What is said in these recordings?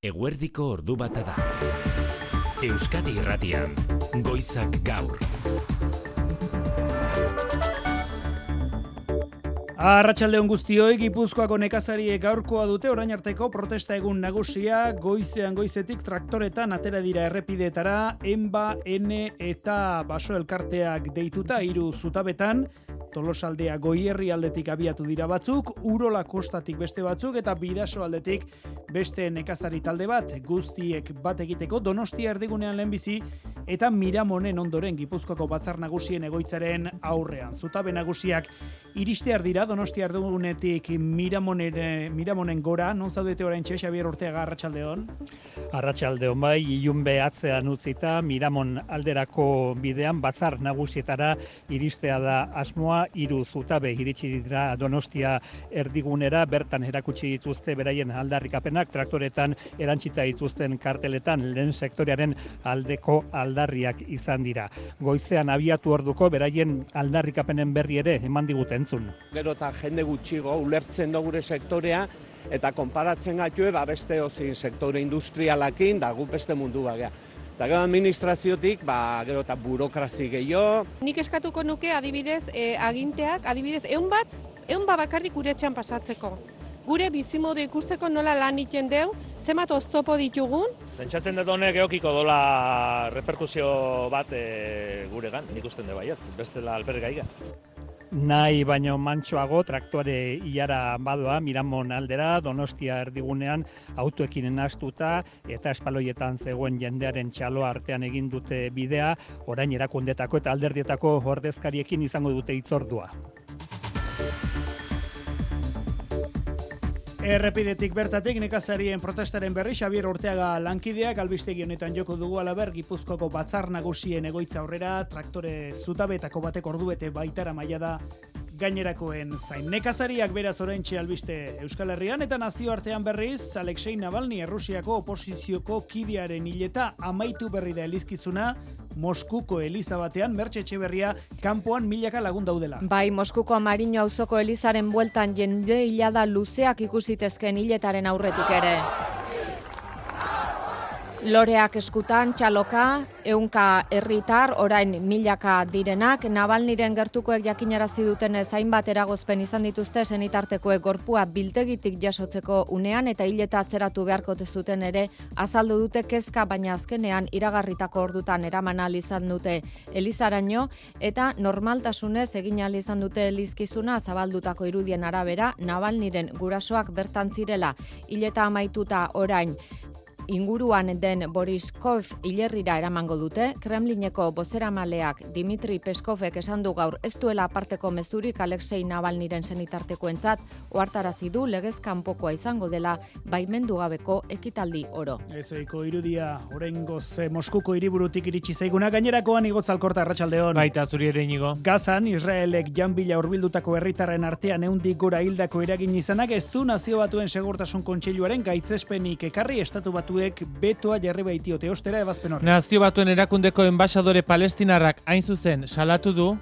Eguerdiko ordu bata da. Euskadi Irratian, Goizak Gaur. Arratxaldeon guztioi, Gipuzkoako nekazariek gaurkoa dute orain arteko protesta egun nagusia, goizean goizetik traktoretan atera dira errepideetara, enba, ene eta baso elkarteak deituta hiru zutabetan, Tolosaldea goierri aldetik abiatu dira batzuk, Urola kostatik beste batzuk eta Bidaso aldetik beste nekazari talde bat, guztiek bat egiteko Donostia erdigunean lehenbizi eta Miramonen ondoren Gipuzkoako batzar nagusien egoitzaren aurrean. Zutabe nagusiak iristear dira Donostia erdigunetik Miramonen, Miramonen gora, non zaudete orain txe, Xabier Ortega Arratxaldeon? Arratxaldeon bai, ilun behatzean utzita, Miramon alderako bidean batzar nagusietara iristea da asmoa, hiru zutabe iritsi dira Donostia erdigunera bertan erakutsi dituzte beraien aldarrikapenak traktoretan erantzita dituzten karteletan lehen sektorearen aldeko aldarriak izan dira. Goizean abiatu orduko beraien aldarrikapenen berri ere eman digute entzun. Gero eta jende gutxigo ulertzen da gure sektorea eta konparatzen gatue ba beste ozin sektore industrialakin da gu beste mundu bagea. Eta gero administraziotik, ba, gero eta burokrazi gehiago. Nik eskatuko nuke adibidez e, aginteak, adibidez egun bat, egun bat bakarrik gure etxean pasatzeko. Gure bizimodu ikusteko nola lan iten deu, zemat oztopo ditugun. Pentsatzen dut honek eokiko dola reperkusio bat e, guregan, nik usten dut baiet, bestela alpergaiga nahi baino mantsoago traktore ilara badoa Miramon aldera Donostia erdigunean autoekin enastuta eta espaloietan zegoen jendearen txalo artean egin dute bidea orain erakundetako eta alderdietako ordezkariekin izango dute itzordua. Errepidetik bertatik nekazarien protestaren berri Xabier Orteaga lankideak albistegi honetan joko dugu alaber Gipuzkoako batzar nagusien egoitza aurrera traktore zutabetako batek orduete baitara maila da gainerakoen zain. Nekazariak beraz oraintxe albiste Euskal Herrian eta nazioartean berriz Alexei Navalny Errusiako oposizioko kidiaren hileta amaitu berri da elizkizuna Moskuko Eliza batean Mertxe Etxeberria kanpoan milaka lagun daudela. Bai, Moskuko Amarino auzoko Elizaren bueltan jende hilada luzeak ikusitezken hiletaren aurretik ere. Loreak eskutan, txaloka, eunka herritar orain milaka direnak, Navalniren gertukoek jakinarazi duten zainbat eragozpen izan dituzte senitartekoek gorpua biltegitik jasotzeko unean eta hileta atzeratu beharko zuten ere azaldu dute kezka baina azkenean iragarritako ordutan eraman izan dute Elizaraino. Eta normaltasunez egin izan dute elizkizuna zabaldutako irudien arabera Navalniren gurasoak bertan zirela hileta amaituta orain inguruan den Boris Kov hilerrira eramango dute, Kremlineko bozeramaleak Dimitri Peskovek esan du gaur ez duela aparteko mezurik Alexei Navalniren senitarteko entzat, oartarazi du legez kanpokoa izango dela baimendu gabeko ekitaldi oro. Ezoiko irudia, orain goz eh, Moskuko hiriburutik iritsi zaiguna, gainerakoan igotz alkorta arratsaldeon. Baita zuri ere inigo. Gazan, Israelek janbila urbildutako herritarren artean eundik gora hildako eragin izanak ez du nazio batuen segurtasun kontseiluaren gaitzespenik ekarri estatu batu batuek betoa jarri baitiote ostera ebazpen horrek. Nazio batuen erakundeko enbaixadore palestinarrak hain zuzen salatu du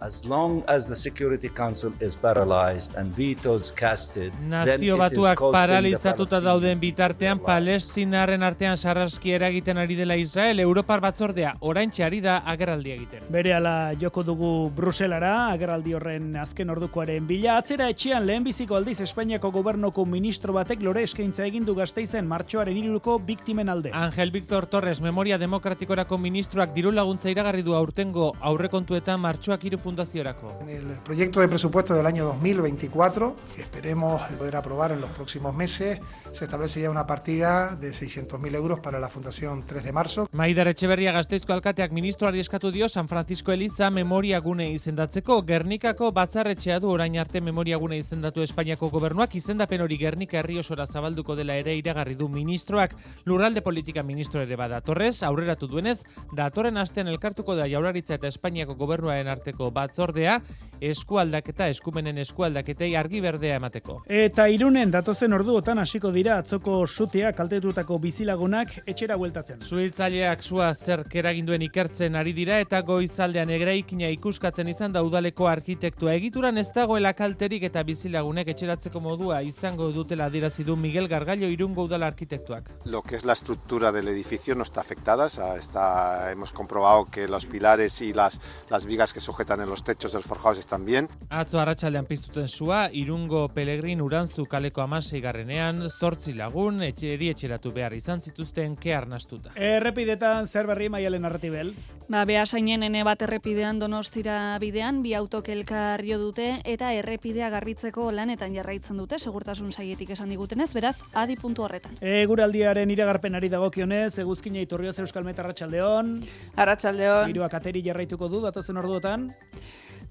as long as the Security Council is paralyzed and vetoes casted, Nazio batuak paralizatuta dauden bitartean Palestinarren artean sarraski eragiten ari dela Israel, Europar batzordea oraintxe ari da agerraldi egiten. Berehala joko dugu Bruselara, agerraldi horren azken ordukoaren bila. Atzera etxean lehenbiziko aldiz Espainiako gobernoko ministro batek lore eskaintza egin du gazteizen martxoaren iruruko biktimen alde. Angel Victor Torres, Memoria Demokratikorako ministroak diru laguntza iragarri du aurtengo aurrekontuetan martxoak iru En el proyecto de presupuesto del año 2024, que esperemos poder aprobar en los próximos meses, se establece ya una partida de 600.000 euros para la Fundación 3 de marzo. Maidar Etxeberria Gazteizko alkateak ministroari eskatu dio San Francisco Eliza memoria gune izendatzeko. Gernikako batzarretxea du. Orain arte memoria gune izendatu Espainiako gobernuak. Izendapen hori Gernika herri osora zabalduko dela ere iragarri du ministroak. Lurralde politika ministro ere bada. Torrez, aurreratu duenez, datorren astean elkartuko da jaularitza eta Espainiako gobernuaren arteko batzordea eskualdaketa eskumenen eskualdaketei argi berdea emateko. Eta irunen datozen orduotan hasiko dira atzoko sutea kaltetutako bizilagunak etxera bueltatzen. Zuhiltzaileak sua zer keraginduen ikertzen ari dira eta goizaldean egreikina ikuskatzen izan da udaleko arkitektua egituran ez dagoela kalterik eta bizilagunek etxeratzeko modua izango dutela adirazi du Miguel Gargallo irungo udala arkitektuak. Lo que es la estructura del edificio no está afectada, está, hemos comprobado que los pilares y las, las vigas que sujetan en los techos del forjado están bien. Atzo arratsaldean piztuten sua, irungo pelegrin urantzu kaleko amasei garrenean, zortzi lagun, etxeri etxeratu behar izan zituzten ke arnastuta. Errepidetan zer berri maialen narratibel? Ba, beha sainen ene bat errepidean donostira bidean, bi autokelkar jo dute eta errepidea garbitzeko lanetan jarraitzen dute, segurtasun saietik esan digutenez, beraz, adi puntu horretan. E, guraldiaren iragarpenari dagokionez, eguzkina iturrioz Euskal Meta Arratxaldeon. Arratxaldeon. Giroak ateri jarraituko du, datozen orduotan.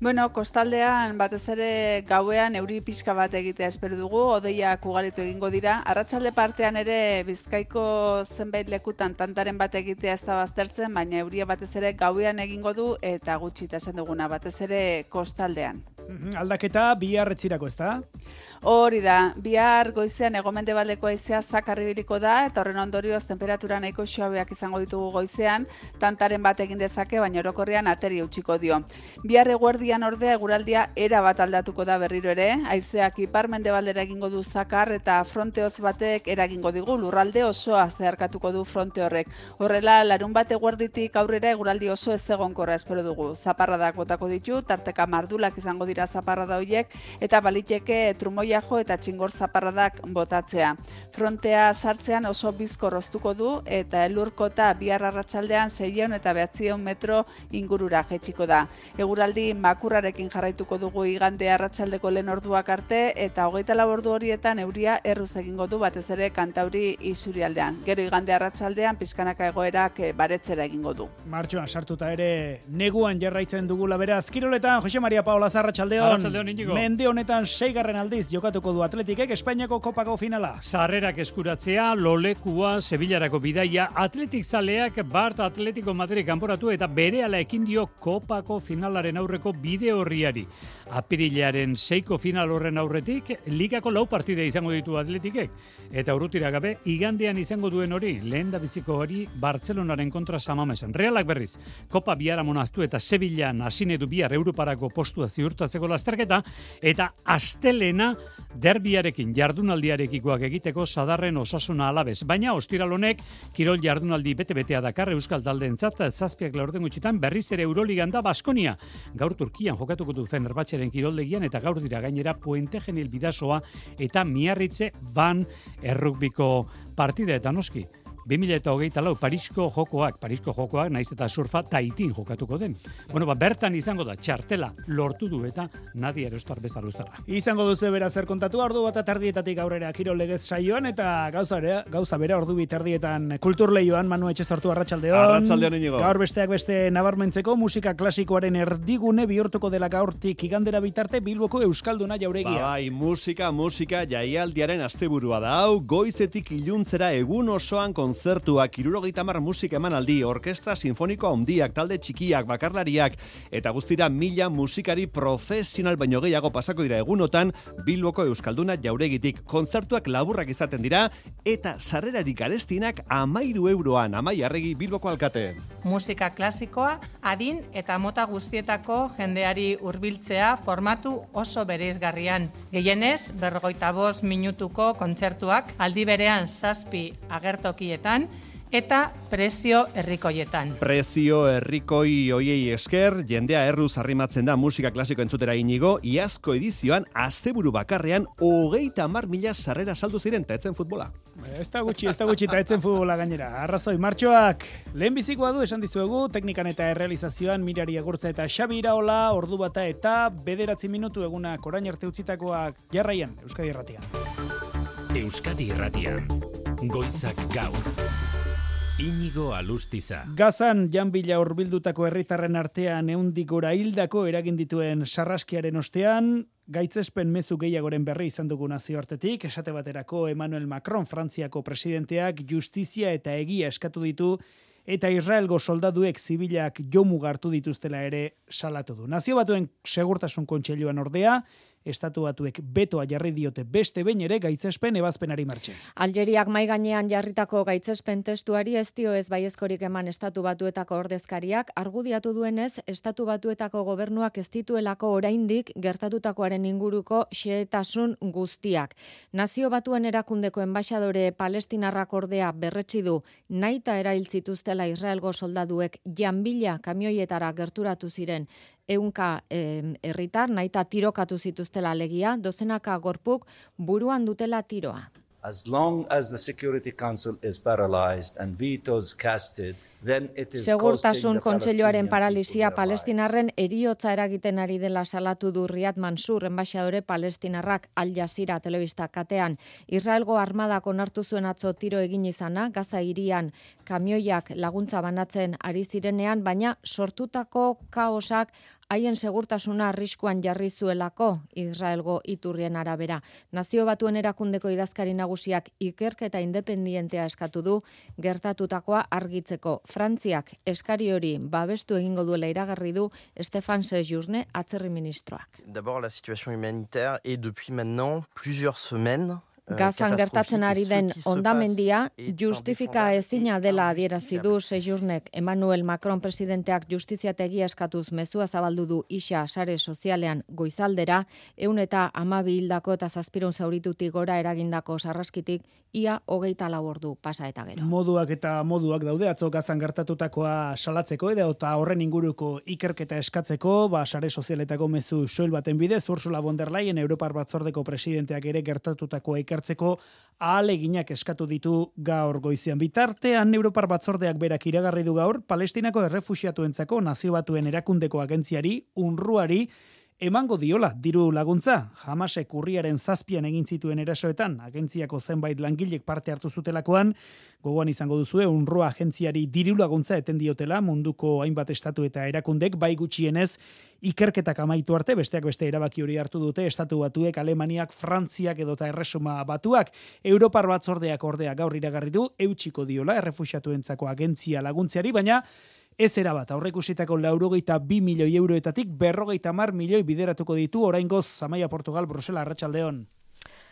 Bueno, kostaldean batez ere gauean euri pixka bat egitea espero dugu, odeiak ugaritu egingo dira. Arratsalde partean ere Bizkaiko zenbait lekutan tantaren bat egitea ez da baztertzen, baina euria batez ere gauean egingo du eta gutxi esan duguna batez ere kostaldean. Aldaketa bihar etzirako ez da? Hori da, bihar goizean egomende baldeko aizea zakarribiliko da, eta horren ondorioz temperatura nahiko xoabeak izango ditugu goizean, tantaren bat egin dezake, baina orokorrean ateri utziko dio. Bihar eguerdian ordea eguraldia era bat aldatuko da berriro ere, aizeak ipar mendebaldera egingo du zakar eta fronteoz batek eragingo digu, lurralde osoa zeharkatuko du fronte horrek. Horrela, larun bat eguerditik aurrera eguraldi oso ez egonkorra espero dugu. Zaparradak botako ditu, tarteka mardulak izango dira zaparrada horiek, eta baliteke trumoi jo eta txingor zaparradak botatzea. Frontea sartzean oso bizko roztuko du eta elurkota bihar arratsaldean 600 eta 900 metro ingurura jetxiko da. Eguraldi makurrarekin jarraituko dugu igande arratsaldeko lehen orduak arte eta hogeita labordu horietan euria erruz egingo du batez ere kantauri isurialdean. Gero igande arratsaldean pizkanaka egoerak eh, baretzera egingo du. Martxoan sartuta ere neguan jarraitzen dugula beraz. Kiroletan Jose Maria Paola Zarratxaldeon. Arratxaldeon, Mende honetan seigarren aldiz jokatuko du Atletikek Espainiako kopako finala. Sarrerak eskuratzea, lolekua, Sevillarako bidaia, Atletik zaleak Bart Atletiko Madrid kanporatu eta berehala ekin dio kopako finalaren aurreko bide horriari. Apirilaren seiko final horren aurretik, ligako lau partide izango ditu atletikek. Eta urrutira gabe, igandean izango duen hori, lehen da biziko hori, Bartzelonaren kontra samamesan. Realak berriz, Kopa biara monaztu eta Sevilla nasine du bihar Europarako postua ziurtatzeko lasterketa, eta astelena derbiarekin jardunaldiarekikoak egiteko sadarren osasuna alabez. Baina ostiralonek, kirol jardunaldi bete-betea dakar Euskal Taldeen zata, zazpiak laurden gutxitan berriz ere Euroligan da Baskonia. Gaur Turkian jokatuko du Fenerbahçeren kiroldegian eta gaur dira gainera Puente Genil Bidasoa eta Miarritze Van Errukbiko partida eta noski. 2008 lau, Parisko jokoak, Parisko jokoak, naiz eta surfa taitin jokatuko den. Bueno, ba, bertan izango da, txartela lortu du eta nadia erostar bezala ustara. Izango duzu bera zer kontatu, ordu bat atardietatik aurrera kiro legez saioan, eta gauza, ere, gauza bera ordu bitardietan kultur lehioan, Manu Etxe sortu arratsaldeon. Arratsaldeon inigo. Gaur besteak beste nabarmentzeko musika klasikoaren erdigune bihurtuko dela gaurtik igandera bitarte Bilboko Euskalduna jauregia. Ba, bai, musika, musika, jaialdiaren asteburua da hau, goizetik iluntzera egun osoan kontzertuak, irurogeita mar musika emanaldi, orkestra sinfoniko handiak, talde txikiak, bakarlariak, eta guztira mila musikari profesional baino gehiago pasako dira egunotan, Bilboko Euskalduna jauregitik. Kontzertuak laburrak izaten dira, eta sarrerarik arestinak amairu euroan, amai arregi Bilboko alkate. Musika klasikoa, adin eta mota guztietako jendeari hurbiltzea formatu oso bereizgarrian. Gehienez, berrogeita bost minutuko kontzertuak aldi berean zazpi agertokietan, eta prezio herrikoietan. Prezio herrikoi hoiei esker, jendea erruz arrimatzen da musika klasiko entzutera inigo, iazko edizioan, asteburu bakarrean, hogeita mar mila sarrera saldu ziren, eta etzen futbola. Ez da gutxi, ez da gutxi, eta etzen futbola gainera. Arrazoi, martxoak, lehen bizikoa du, esan dizuegu, teknikan eta errealizazioan, mirari agurtza eta xabi iraola, ordu bata eta bederatzi minutu egunak orain arte utzitakoak jarraian, Euskadi Erratian. Euskadi Irratian, Goizak Gaur. Inigo Alustiza. Gazan janbila urbildutako herritarren artean eundik gora hildako eragin dituen sarraskiaren ostean, gaitzespen mezu gehiagoren berri izan dugu nazioartetik, esate baterako Emmanuel Macron, Frantziako presidenteak justizia eta egia eskatu ditu eta Israelgo soldaduek zibilak jomu gartu dituztela ere salatu du. Nazio batuen segurtasun kontseiluan ordea, estatu batuek betoa jarri diote beste behin ere gaitzespen ebazpenari martxe. Algeriak mai gainean jarritako gaitzespen testuari ez dio ez baiezkorik eman estatu batuetako ordezkariak argudiatu duenez estatu batuetako gobernuak ez dituelako oraindik gertatutakoaren inguruko xehetasun guztiak. Nazio batuen erakundeko enbaixadore palestinarrak ordea berretsi du naita erailtzituztela Israelgo soldaduek janbila kamioietara gerturatu ziren eunka herritar naita tirokatu zituztela alegia, dozenaka gorpuk buruan dutela tiroa. As long as the Security Council is paralyzed and vetoes casted, then it is Segurtasun kontseiluaren paralisia palestinarren eriotza eragiten ari dela salatu du Riyad Mansur enbaixadore palestinarrak Al Jazeera telebista katean. Israelgo armadak onartu zuen atzo tiro egin izana, Gaza hirian kamioiak laguntza banatzen ari zirenean, baina sortutako kaosak haien segurtasuna arriskuan jarri zuelako Israelgo iturrien arabera. Nazio batuen erakundeko idazkari nagusiak ikerketa independientea eskatu du gertatutakoa argitzeko. Frantziak eskari hori babestu egingo duela iragarri du Stefan Sejourne atzerri ministroak. D'abord la situation humanitaire et depuis maintenant plusieurs semaines Gazan gertatzen ari den ondamendia justifika ezina dela adierazi du Sejurnek Emmanuel Macron presidenteak justiziategi eskatuz mezua zabaldu du isa sare sozialean goizaldera. Eun eta amabi hildako eta zazpirun zauritutik gora eragindako sarraskitik ia hogeita lau ordu pasa eta gero. Moduak eta moduak daude atzo gazan gertatutakoa salatzeko edo eta horren inguruko ikerketa eskatzeko, ba sare sozialetako mezu soil baten bidez Ursula von der Leyen Europar Batzordeko presidenteak ere gertatutakoa iker ikertzeko ahaleginak eskatu ditu gaur goizian. Bitartean Europar batzordeak berak iragarri du gaur Palestinako errefuxiatuentzako nazio batuen erakundeko agentziari, unruari, emango diola diru laguntza. Hamasek urriaren zazpian egin zituen erasoetan, agentziako zenbait langilek parte hartu zutelakoan, gogoan izango duzue, unroa agentziari diru laguntza eten diotela, munduko hainbat estatu eta erakundek, bai gutxienez, ikerketak amaitu arte, besteak beste erabaki hori hartu dute, estatu batuek, Alemaniak, Frantziak edota erresuma batuak, Europar batzordeak ordea gaur iragarri du, eutxiko diola, errefusiatuentzako agentzia laguntziari, baina, ez erabat, aurreikusitako laurogeita bi milioi euroetatik berrogeita mar milioi bideratuko ditu oraingoz Zamaia Portugal Brusela Arratsaldeon.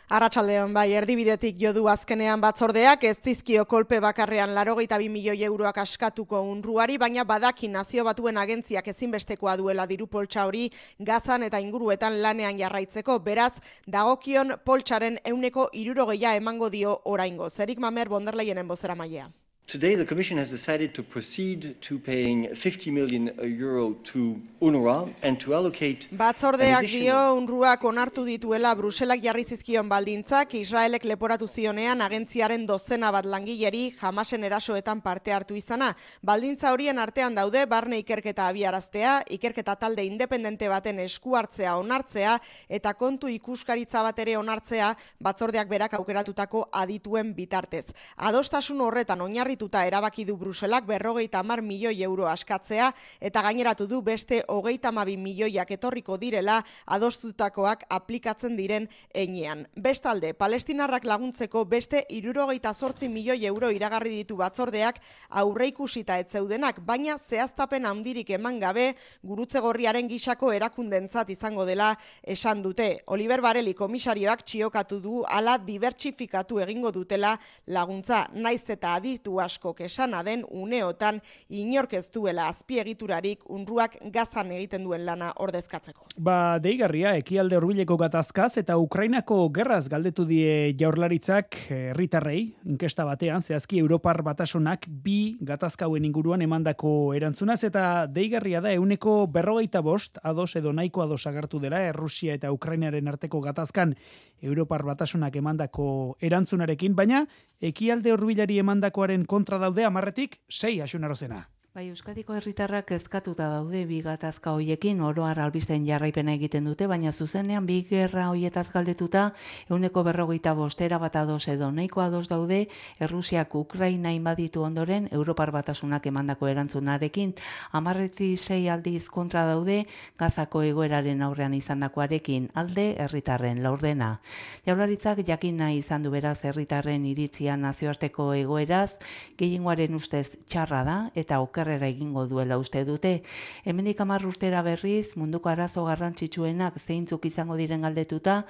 Arratxaldeon, bai, erdibidetik jodu azkenean batzordeak, ez dizkio kolpe bakarrean larogeita bi milioi euroak askatuko unruari, baina badaki nazio batuen agentziak ezinbestekoa duela diru poltsa hori gazan eta inguruetan lanean jarraitzeko, beraz, dagokion poltsaren euneko irurogeia emango dio oraingo. Zerik mamer bonderleienen bozera maia. Today, the Commission has decided to proceed to paying 50 million euro to UNRWA and to allocate Batzordeak dio UNRWAak onartu dituela Bruselak jarri zizkion baldintzak Israelek leporatu zionean agentziaren dozena bat langileri jamasen erasoetan parte hartu izana. Baldintza horien artean daude barne ikerketa abiaraztea, ikerketa talde independente baten esku hartzea onartzea eta kontu ikuskaritza bat ere onartzea batzordeak berak aukeratutako adituen bitartez. Adostasun horretan oinarri oinarrituta erabaki du Bruselak berrogeita mar milioi euro askatzea eta gaineratu du beste hogeita mabi milioiak etorriko direla adostutakoak aplikatzen diren enean. Bestalde, palestinarrak laguntzeko beste irurogeita sortzi milioi euro iragarri ditu batzordeak aurreikusita ez zeudenak, baina zehaztapen handirik eman gabe gurutze gorriaren gisako erakundentzat izango dela esan dute. Oliver Bareli komisarioak txiokatu du ala dibertsifikatu egingo dutela laguntza naiz eta aditu asko kesana den uneotan inork ez duela azpiegiturarik unruak gazan egiten duen lana ordezkatzeko. Ba, deigarria, ekialde horbileko gatazkaz eta Ukrainako gerraz galdetu die jaurlaritzak herritarrei inkesta batean, zehazki Europar batasunak bi gatazkauen inguruan emandako erantzunaz eta deigarria da euneko berrogeita bost, ados edo nahiko ados agertu dela, Errusia eta Ukrainaren arteko gatazkan Europar batasunak emandako erantzunarekin, baina ekialde horbilari emandakoaren kontra daude amarretik sei asunarozena. Bai, Euskadiko herritarrak kezkatuta daude bi gatazka hoiekin oroar albisten jarraipena egiten dute, baina zuzenean bi gerra hoietaz galdetuta euneko berrogeita bostera bat ados edo nahiko ados daude Errusiak Ukraina inbaditu ondoren Europar batasunak emandako erantzunarekin amarreti sei aldiz kontra daude gazako egoeraren aurrean izandakoarekin alde herritarren laurdena. Jaularitzak jakina izan du beraz herritarren iritzia nazioarteko egoeraz, gehiengoaren ustez txarra da eta oker okerrera egingo duela uste dute. Hemendik hamar urtera berriz, munduko arazo garrantzitsuenak zeintzuk izango diren galdetuta,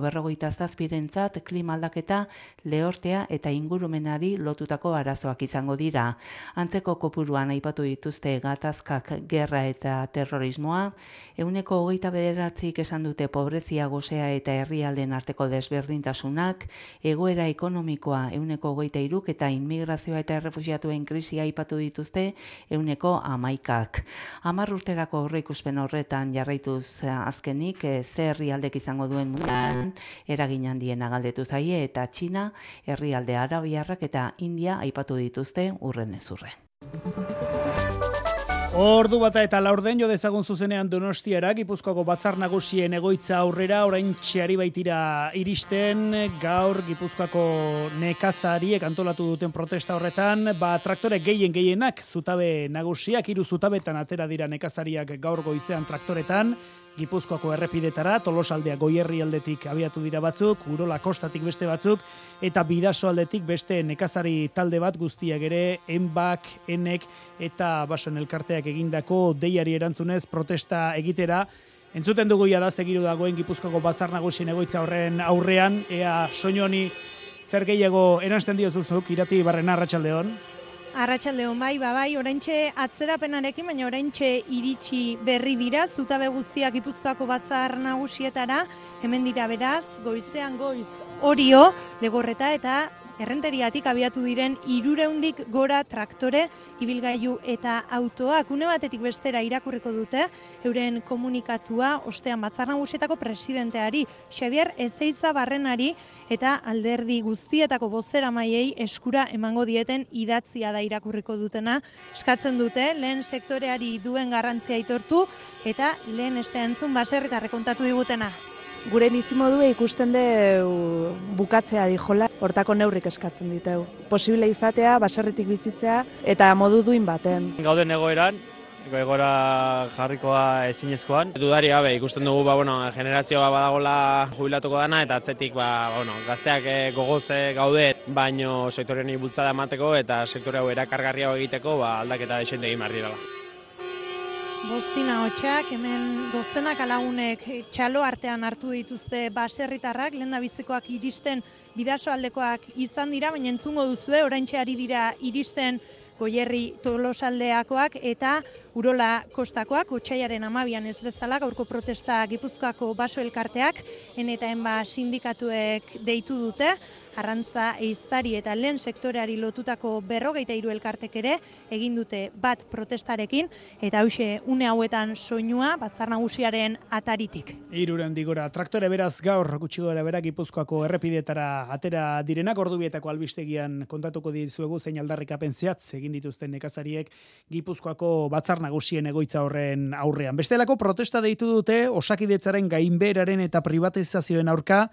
berrogeita zazpirentzat, klima aldaketa, lehortea eta ingurumenari lotutako arazoak izango dira. Antzeko kopuruan aipatu dituzte gatazkak gerra eta terrorismoa, hogeita bederatzik esan dute pobrezia gozea eta herrialden arteko desberdintasunak, egoera ekonomikoa hogeita iruk eta inmigrazioa eta errefusiatuen krisia aipatu dituzte, euneko amaikak. Amar urterako horre ikuspen horretan jarraituz azkenik e, ze herrialdek izango duen mundan eragin handien galdetu zaie eta Txina herrialde arabiarrak eta India aipatu dituzte urren ez Ordu bata eta laurden jo dezagun zuzenean Donostiara Gipuzkoako batzar nagusien egoitza aurrera orain txeari baitira iristen gaur Gipuzkoako nekazariek antolatu duten protesta horretan ba traktore gehien gehienak zutabe nagusiak hiru zutabetan atera dira nekazariak gaur goizean traktoretan Gipuzkoako errepidetara, tolosaldea goierri aldetik abiatu dira batzuk, urola kostatik beste batzuk, eta bidaso aldetik beste nekazari talde bat guztiak ere, enbak, enek, eta basoen elkarteak egindako deiari erantzunez protesta egitera, Entzuten dugu da segiru dagoen Gipuzkoako batzar nagusien egoitza horren aurrean, ea soinoni zer gehiago eransten diozuzuk, irati barrena arratsaldeon. Arratxaldeon bai, ba bai, oraintxe atzerapenarekin, baina oraintxe iritsi berri dira, zutabe guztiak ipuzkoako batzar nagusietara, hemen dira beraz, goizean goiz orio, legorreta eta errenteriatik abiatu diren irureundik gora traktore, ibilgailu eta autoak. Une batetik bestera irakurriko dute, euren komunikatua ostean batzar nagusietako presidenteari, Xavier Ezeiza Barrenari eta alderdi guztietako bozera maiei eskura emango dieten idatzia da irakurriko dutena. Eskatzen dute, lehen sektoreari duen garrantzia aitortu eta lehen este entzun baserritarre digutena. Gure bizimodu ikusten de bukatzea dijola, hortako neurrik eskatzen diteu. Posible izatea, baserritik bizitzea eta modu duin baten. Gauden egoeran, egora jarrikoa ezinezkoan. Dudari gabe ikusten dugu ba, bueno, generazioa badagola jubilatuko dana eta atzetik ba, ba bueno, gazteak eh, gogoze gaude, baino sektorean bultzada emateko eta sektore hau erakargarria egiteko ba, aldaketa desente egin behar Bostina hotxak, hemen dozenak alagunek txalo artean hartu dituzte baserritarrak, lehen bizikoak iristen bidaso aldekoak izan dira, baina entzungo duzue, orain ari dira iristen goierri tolosaldeakoak eta urola kostakoak, otxaiaren amabian ez bezala, gaurko protesta gipuzkoako baso elkarteak, en eta enba sindikatuek deitu dute, arrantza eiztari eta lehen sektoreari lotutako berrogeita hiru elkartek ere egin dute bat protestarekin. Eta hause une hauetan soinua batzar nagusiaren ataritik. Iruren digora, traktore beraz gaur gutxi gara berak ipuzkoako errepidetara atera direnak. Ordubietako albistegian kontatuko dizuegu zein aldarrikapen zehatz egin dituzten nekazariek gipuzkoako batzar nagusien egoitza horren aurrean. Bestelako protesta deitu dute osakidetzaren gainberaren eta privatizazioen aurka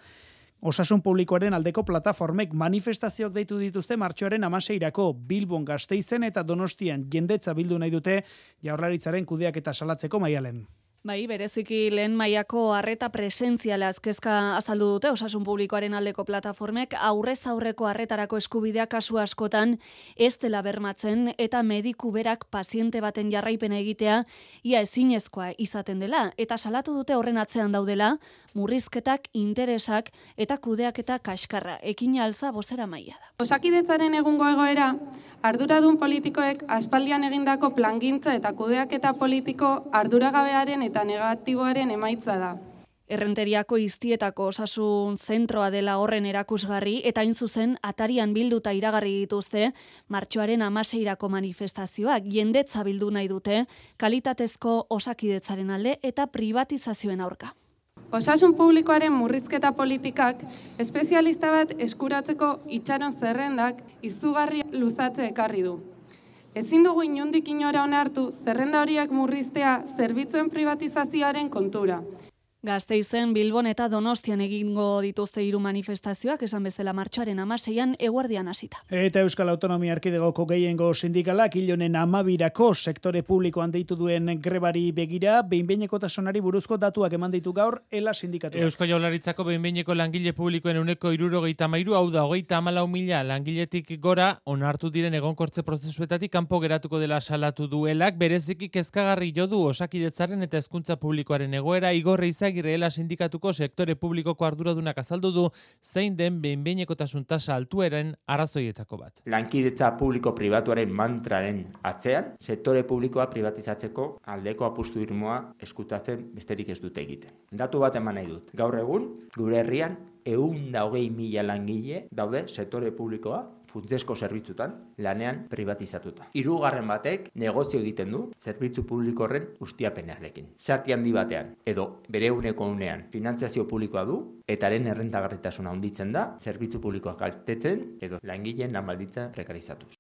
Osasun publikoaren aldeko plataformek manifestazioak deitu dituzte martxoaren amaseirako Bilbon gazteizen eta donostian jendetza bildu nahi dute jaurlaritzaren kudeak eta salatzeko maialen. Bai, bereziki lehen mailako harreta presentziala azkezka azaldu dute osasun publikoaren aldeko plataformek aurrez aurreko harretarako eskubidea kasu askotan ez dela bermatzen eta mediku berak paziente baten jarraipena egitea ia ezinezkoa izaten dela eta salatu dute horren atzean daudela murrizketak, interesak eta kudeak eta kaskarra. Ekin alza bozera maia da. Osakidetzaren egungo egoera, arduradun politikoek aspaldian egindako plangintza eta kudeak eta politiko arduragabearen eta negatiboaren emaitza da. Errenteriako iztietako osasun zentroa dela horren erakusgarri eta hain zuzen atarian bilduta iragarri dituzte martxoaren amaseirako manifestazioak jendetza bildu nahi dute kalitatezko osakidetzaren alde eta privatizazioen aurka. Osasun publikoaren murrizketa politikak espezialista bat eskuratzeko itxaron zerrendak izugarri luzatze ekarri du. Ezin dugu inundik inora onartu zerrenda horiek murriztea zerbitzuen privatizazioaren kontura. Gazteizen, Bilbon eta Donostian egingo dituzte hiru manifestazioak, esan bezala martxoaren amaseian, eguardian hasita. Eta Euskal Autonomia Arkidegoko gehiengo sindikalak hilonen amabirako sektore publikoan deitu duen grebari begira, behinbeineko tasonari buruzko datuak eman ditu gaur, ela sindikatu. Euskal Jaularitzako behinbeineko langile publikoen uneko irurogeita mairu, hau da, hogeita amalau mila langiletik gora, onartu diren egonkortze prozesuetatik kanpo geratuko dela salatu duelak, bereziki kezkagarri jodu osakidetzaren eta hezkuntza publikoaren egoera, igorre izag Agirreela sindikatuko sektore publikoko arduradunak azaldu du zein den behinbeinekotasun tasa altueren arrazoietako bat. Lankidetza publiko pribatuaren mantraren atzean, sektore publikoa privatizatzeko aldeko apustu irmoa eskutatzen besterik ez dute egiten. Datu bat eman nahi dut. Gaur egun, gure herrian, eun da hogei mila langile daude sektore publikoa funtzesko zerbitzutan lanean privatizatuta. Hirugarren batek negozio egiten du zerbitzu publiko horren ustiapenarekin. Zati handi batean edo bere uneko unean finantziazio publikoa du eta haren errentagarritasuna handitzen da zerbitzu publikoak kaltetzen edo langileen lan prekarizatuz.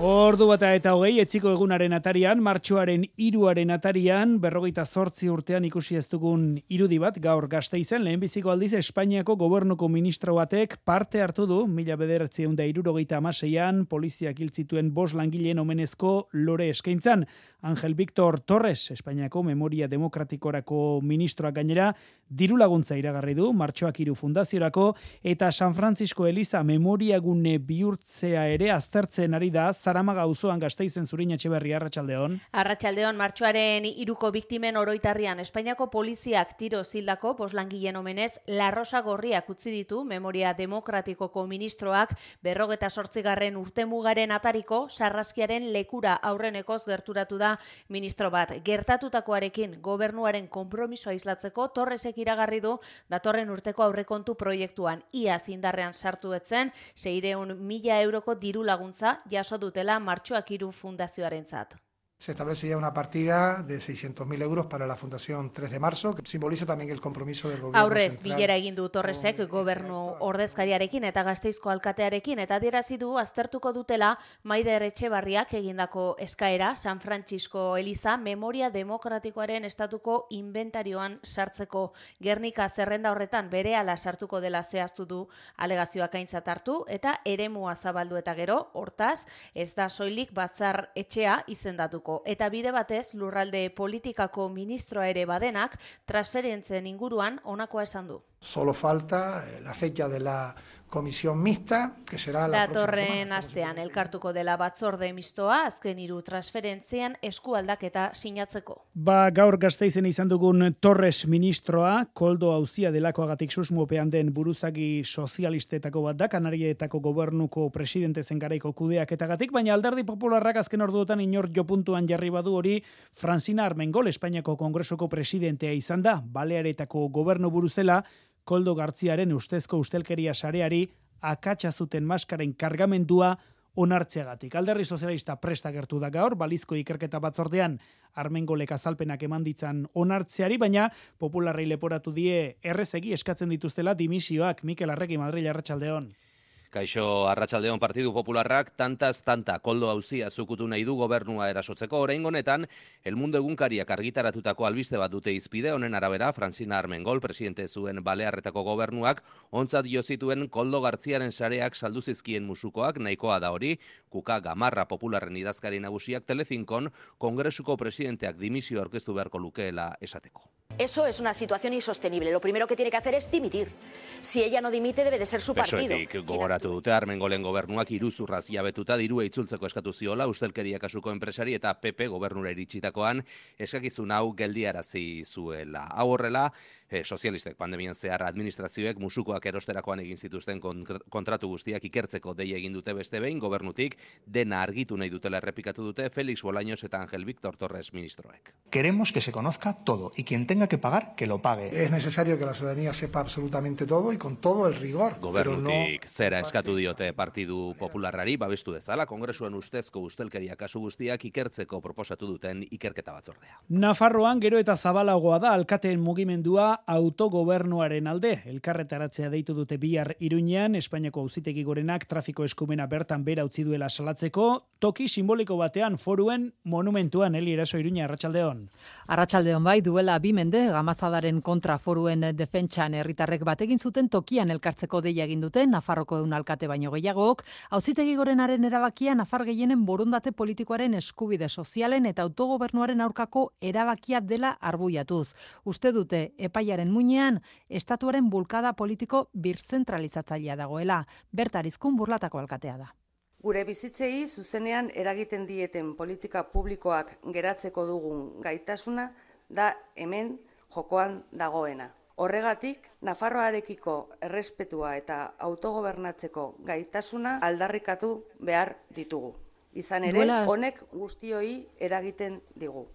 Ordu bata eta hogei, etziko egunaren atarian, martxoaren iruaren atarian, berrogeita zortzi urtean ikusi ez dugun irudi bat, gaur gazte izen, lehenbiziko aldiz Espainiako gobernuko ministro batek parte hartu du, mila bederatzi da irurogeita amaseian, poliziak hiltzituen bos langileen omenezko lore eskaintzan. Angel Victor Torres, Espainiako Memoria Demokratikorako ministroak gainera, diru laguntza iragarri du, martxoak iru fundaziorako, eta San Francisco Eliza Memoriagune bihurtzea ere aztertzen ari da, Zaramaga auzoan Gasteizen zurin etxeberri Arratsaldeon. Arratsaldeon martxoaren iruko biktimen oroitarrian Espainiako poliziak tiro zildako poslangileen omenez La Rosa Gorriak utzi ditu Memoria Demokratikoko ministroak berrogeta sortzigarren urtemugaren atariko sarraskiaren lekura aurrenekoz gerturatu da ministro bat. Gertatutakoarekin gobernuaren konpromisoa islatzeko Torresek iragarri du datorren urteko aurrekontu proiektuan ia zindarrean sartu etzen 600 mila euroko diru laguntza jaso dute dutela martxoak iru fundazioarentzat. Se establece ya una partida de 600.000 euros para la Fundación 3 de marzo, que simboliza también el compromiso del gobierno Aurrez, central. bilera egin du Torresek gobernu ordezkariarekin eta gazteizko alkatearekin, eta adierazi du aztertuko dutela Maider Etxebarriak egindako eskaera San Francisco Eliza Memoria Demokratikoaren estatuko inventarioan sartzeko Gernika zerrenda horretan bere ala sartuko dela zehaztu du alegazioak aintzat hartu, eta eremua zabaldu eta gero, hortaz, ez da soilik batzar etxea izendatuko eta bide batez lurralde politikako ministroa ere badenak transferentzen inguruan honakoa esan du. Solo falta eh, la fecha de la comisión mixta, que será la Datorren astean elkartuko dela batzorde mistoa, azken hiru transferentzian eskualdaketa sinatzeko. Ba, gaur gazteizen izan dugun Torres ministroa, koldo hauzia delakoagatik susmuopean den buruzagi sozialistetako bat da, Kanarietako gobernuko presidente zen garaiko kudeak eta gatik, baina alderdi popularrak azken orduotan inor jopuntuan jarri badu hori Francina Armengol, Espainiako kongresuko presidentea izan da, Balearetako gobernu buruzela, Koldo Gartziaren ustezko ustelkeria sareari akatsa zuten maskaren kargamendua onartzeagatik. Alderri sozialista presta gertu da gaur, balizko ikerketa batzordean armengolek azalpenak eman ditzan onartzeari, baina popularrei leporatu die errezegi eskatzen dituztela dimisioak Mikel Arregi Madrid Arratsaldeon. Kaixo Arratsaldeon Partidu Popularrak tantaz tanta koldo hauzia zukutu nahi du gobernua erasotzeko. Orain honetan El Mundo egunkariak argitaratutako albiste bat dute izpide honen arabera Francina Armengol presidente zuen Balearretako gobernuak ontzat jo zituen koldo gartziaren sareak saldu zizkien musukoak. Nahikoa da hori kuka gamarra popularren idazkari nagusiak telezinkon kongresuko presidenteak dimisio aurkeztu beharko lukeela esateko. Eso es una situación insostenible. Lo primero que tiene que hacer es dimitir. Si ella no dimite, debe de ser su partido. Besoetik gogoratu dute Armengolen gobernuak iruzurraz jabetuta dirua itzultzeko eskatu ziola ustelkeria kasuko enpresari eta PP gobernura iritsitakoan eskakizun hau geldiarazi zuela. Hau horrela, e, sozialistek pandemian zehar administrazioek musukoak erosterakoan egin zituzten kontratu guztiak ikertzeko dei egin dute beste behin gobernutik dena argitu nahi dutela errepikatu dute Felix Bolaños eta Ángel Víctor Torres ministroek. Queremos que se conozca todo y quien tenga que pagar que lo pague. Es necesario que la ciudadanía sepa absolutamente todo y con todo el rigor. Gobernutik no... zera eskatu diote Partidu Popularrari babestu dezala kongresuan ustezko ustelkeria kasu guztiak ikertzeko proposatu duten ikerketa batzordea. Nafarroan gero eta zabalagoa da alkateen mugimendua autogobernuaren alde. Elkarretaratzea deitu dute bihar Iruñean, Espainiako auzitegi gorenak trafiko eskumena bertan bera utzi duela salatzeko, toki simboliko batean foruen monumentuan Eli Eraso Iruña Arratsaldeon. Arratsaldeon bai duela bi mende gamazadaren kontra foruen defentsan herritarrek bategin zuten tokian elkartzeko deia egin dute Nafarroko eun alkate baino gehiagok, auzitegi gorenaren erabakia Nafar gehienen borondate politikoaren eskubide sozialen eta autogobernuaren aurkako erabakia dela arbuiatuz. Uste dute epaiaren muinean estatuaren bulkada politiko birzentralizatzailea dagoela. Bertarizkun burlatako alkatea da. Gure bizitzei zuzenean eragiten dieten politika publikoak geratzeko dugun gaitasuna da hemen jokoan dagoena. Horregatik, Nafarroarekiko errespetua eta autogobernatzeko gaitasuna aldarrikatu behar ditugu. Izan ere, honek guztioi eragiten digu.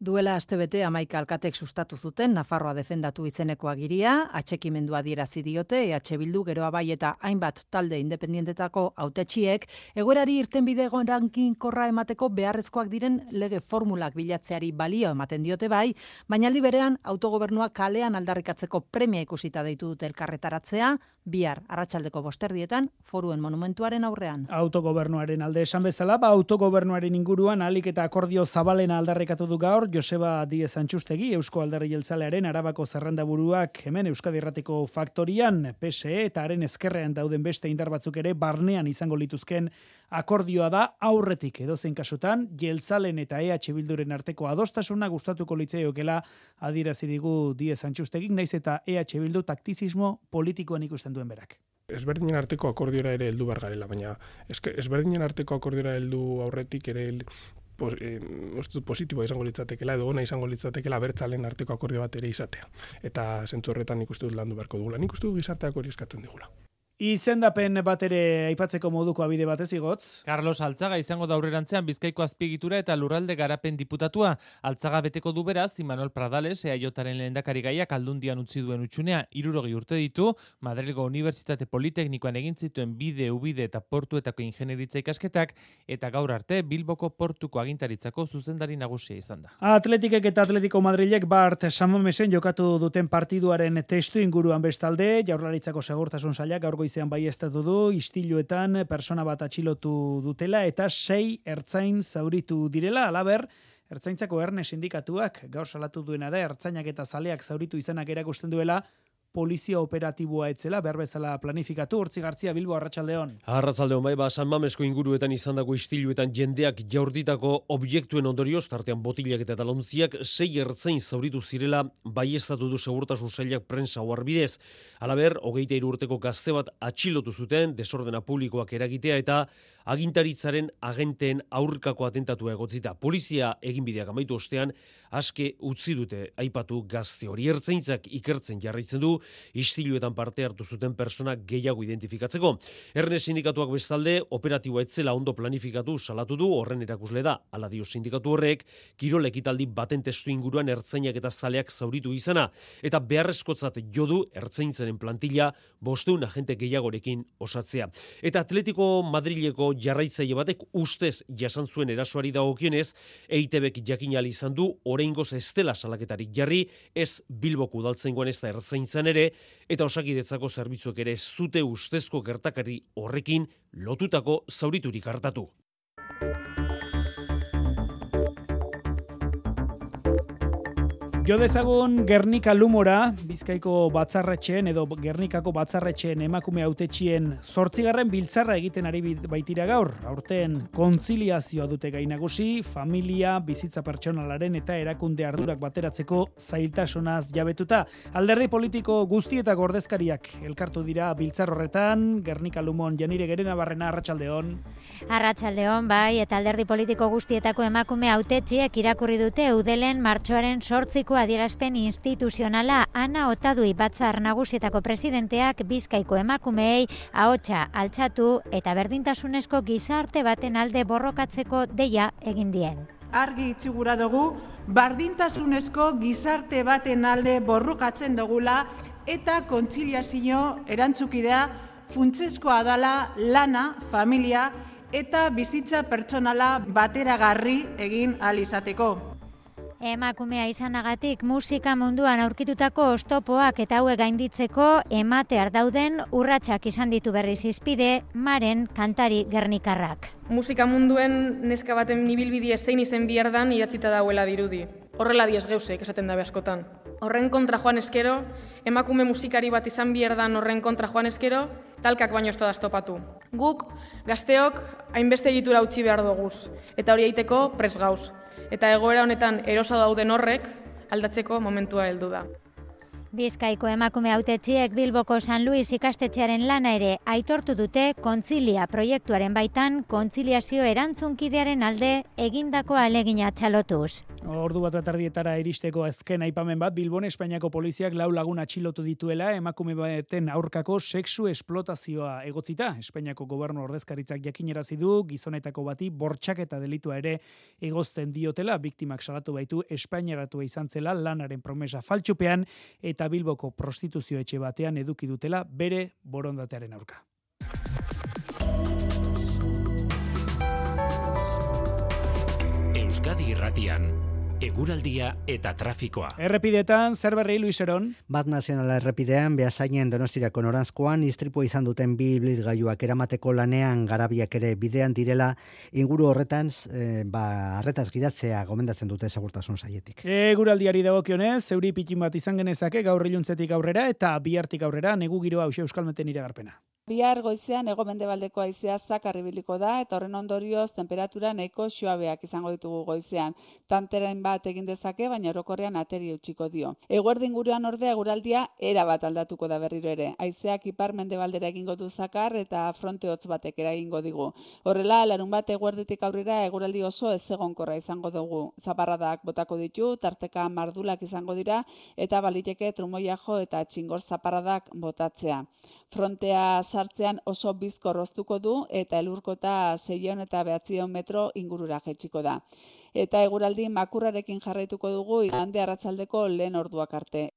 Duela astebete amaika alkatek sustatu zuten Nafarroa defendatu izeneko agiria, atxekimendua dierazi diote, EH Bildu geroa bai eta hainbat talde independientetako autetxiek, egoerari irten bide rankin korra emateko beharrezkoak diren lege formulak bilatzeari balio ematen diote bai, baina aldi berean autogobernua kalean aldarrikatzeko premia ikusita deitu dute elkarretaratzea, bihar arratsaldeko bosterdietan foruen monumentuaren aurrean. Autogobernuaren alde esan bezala, ba autogobernuaren inguruan alik eta akordio zabalena aldarrikatu du gaur Joseba Diez Antxustegi, Eusko Alderri Jeltzalearen arabako zerrenda buruak hemen Euskadi Errateko faktorian, PSE eta haren ezkerrean dauden beste indar batzuk ere barnean izango lituzken akordioa da. Aurretik edozein kasutan Jeltzalen eta EH Bilduren arteko adostasuna gustatuko litzaiokela adierazi digu Diez Antxustegik naiz eta EH Bildu taktizismo politikoen ikusten duen berak. Ezberdinen arteko akordiora ere heldu bar garela, baina ezberdinen arteko akordiora heldu aurretik ere pos, eh, positiboa izango litzatekela edo ona izango litzatekela bertzalen arteko akordio bat ere izatea. Eta zentzu horretan nik uste dut landu beharko dugula. Nik uste dut gizarteak hori eskatzen digula. Izendapen bat ere aipatzeko moduko abide batez igotz. Carlos Altzaga izango da aurrerantzean Bizkaiko azpigitura eta lurralde garapen diputatua. Altzaga beteko du beraz, Imanol Pradales, EAJaren lehendakari gaiak aldundian utzi duen utxunea, irurogi urte ditu, Madrilgo Unibertsitate Politeknikoan egin zituen bide, ubide eta portuetako ingenieritza ikasketak, eta gaur arte Bilboko portuko agintaritzako zuzendari nagusia izan da. Atletikek eta Atletiko Madrilek Bart Samamesen jokatu duten partiduaren testu inguruan bestalde, jaurlaritzako segurtasun sailak gaurgo goizean bai estatu du, istiluetan persona bat atxilotu dutela eta sei ertzain zauritu direla, alaber, ertzaintzako erne sindikatuak gaur salatu duena da, ertzainak eta zaleak zauritu izanak erakusten duela, polizia operatiboa etzela, berbezala planifikatu, hortzi gartzia Bilbo Arratxaldeon. Arratxaldeon bai, ba, San Mamesko inguruetan izan dago istiluetan jendeak jaurditako objektuen ondorioz, tartean botilak eta talontziak, sei ertzein zauritu zirela, bai du segurtasun zailak prensa bidez. Alaber, hogeita urteko gazte bat atxilotu zuten, desordena publikoak eragitea eta agintaritzaren agenteen aurkako atentatu egotzita. Polizia eginbideak amaitu ostean, aske utzi dute aipatu gazte hori ertzeintzak ikertzen jarraitzen du istiluetan parte hartu zuten persona gehiago identifikatzeko. Erne sindikatuak bestalde operatiboa etzela ondo planifikatu salatu du horren erakusle da. Hala dio sindikatu horrek kirol ekitaldi baten testu inguruan ertzainak eta zaleak zauritu izana eta beharrezkotzat jodu ertzaintzaren plantilla bosteun agente gehiagorekin osatzea. Eta Atletico Madrileko jarraitzaile batek ustez jasan zuen erasoari dagokionez EITBek jakin izan du oraingoz ez dela salaketarik jarri ez Bilboko udaltzaingoan ez da ertzaintzan ere eta osakidetzako zerbitzuek ere ez dute ustezko gertakari horrekin lotutako zauriturik hartatu. Jo dezagun Gernika Lumora, Bizkaiko batzarretxeen edo Gernikako batzarretxeen emakume autetxien zortzigarren biltzarra egiten ari baitira gaur. Aurten kontziliazioa dute gai nagusi, familia, bizitza pertsonalaren eta erakunde ardurak bateratzeko zailtasunaz jabetuta. Alderdi politiko guzti eta gordezkariak elkartu dira biltzar horretan, Gernika Lumon, Janire Gerena Barrena, Arratxaldeon. Arratxaldeon, bai, eta alderdi politiko guztietako emakume autetxiek irakurri dute udelen martxoaren sortziko adierazpen instituzionala Ana Otadui batzar nagusietako presidenteak Bizkaiko emakumeei ahotsa altxatu eta berdintasunezko gizarte baten alde borrokatzeko deia egin dien. Argi itxigura dugu, berdintasunezko gizarte baten alde borrokatzen dugula eta kontziliazio erantzukidea funtseskoa dala lana, familia eta bizitza pertsonala bateragarri egin alizateko. Emakumea izanagatik musika munduan aurkitutako ostopoak eta hauek gainditzeko ematear dauden urratsak izan ditu berriz izpide Maren kantari Gernikarrak. Musika munduen neska baten nibilbidie zein izen bihardan idatzita dauela dirudi. Horrela diez geusek esaten dabe askotan. Horren kontra joan eskero, emakume musikari bat izan bierdan horren kontra joan eskero, talkak baino ez da estopatu. Guk, gazteok, hainbeste egitura utzi behar duguz, eta hori eiteko pres gauz eta egoera honetan erosa dauden horrek aldatzeko momentua heldu da. Bizkaiko emakume autetxiek Bilboko San Luis ikastetxearen lana ere aitortu dute kontzilia proiektuaren baitan kontziliazio erantzunkidearen alde egindako alegina txalotuz. Ordu bat atardietara iristeko azken aipamen bat, Bilbon Espainiako poliziak lau lagun atxilotu dituela, emakume baten aurkako sexu esplotazioa egotzita. Espainiako gobernu ordezkaritzak jakinerazi du gizonetako bati bortxak eta delitua ere egozten diotela, biktimak salatu baitu Espainiaratu izan zela lanaren promesa faltxupean eta Bilboko prostituzio etxe batean eduki dutela bere borondatearen aurka. Euskadi Irratian Eguraldia eta trafikoa. Errepidetan, zer berri, Luis Eron? Bat nazionala errepidean, behazainen donostirako norantzkoan, istripo izan duten bi gaiuak eramateko lanean garabiak ere bidean direla, inguru horretan, e, ba, arretaz gidatzea gomendatzen dute segurtasun saietik. Eguraldiari dagokionez, zeuri pikin bat izan genezake gaur iluntzetik aurrera eta bihartik aurrera negu giroa euskalmeten iragarpena. Bihar goizean ego mendebaldeko aizea zakar ibiliko da eta horren ondorioz temperatura nahiko suabeak izango ditugu goizean. Tanterain bat egin dezake, baina orokorrean ateri utxiko dio. Eguerdin gurean ordea guraldia era bat aldatuko da berriro ere. Aizeak ipar mendebaldera egingo du zakar eta fronte hotz batek eragingo digu. Horrela, larun bat eguerditik aurrera eguraldi oso ez egonkorra izango dugu. Zaparradak botako ditu, tarteka mardulak izango dira eta baliteke trumoiajo eta txingor zaparradak botatzea frontea sartzean oso bizkor roztuko du eta elurkota 600 eta 900 metro ingurura jetxiko da. Eta eguraldi makurrarekin jarraituko dugu igande arratsaldeko lehen orduak arte.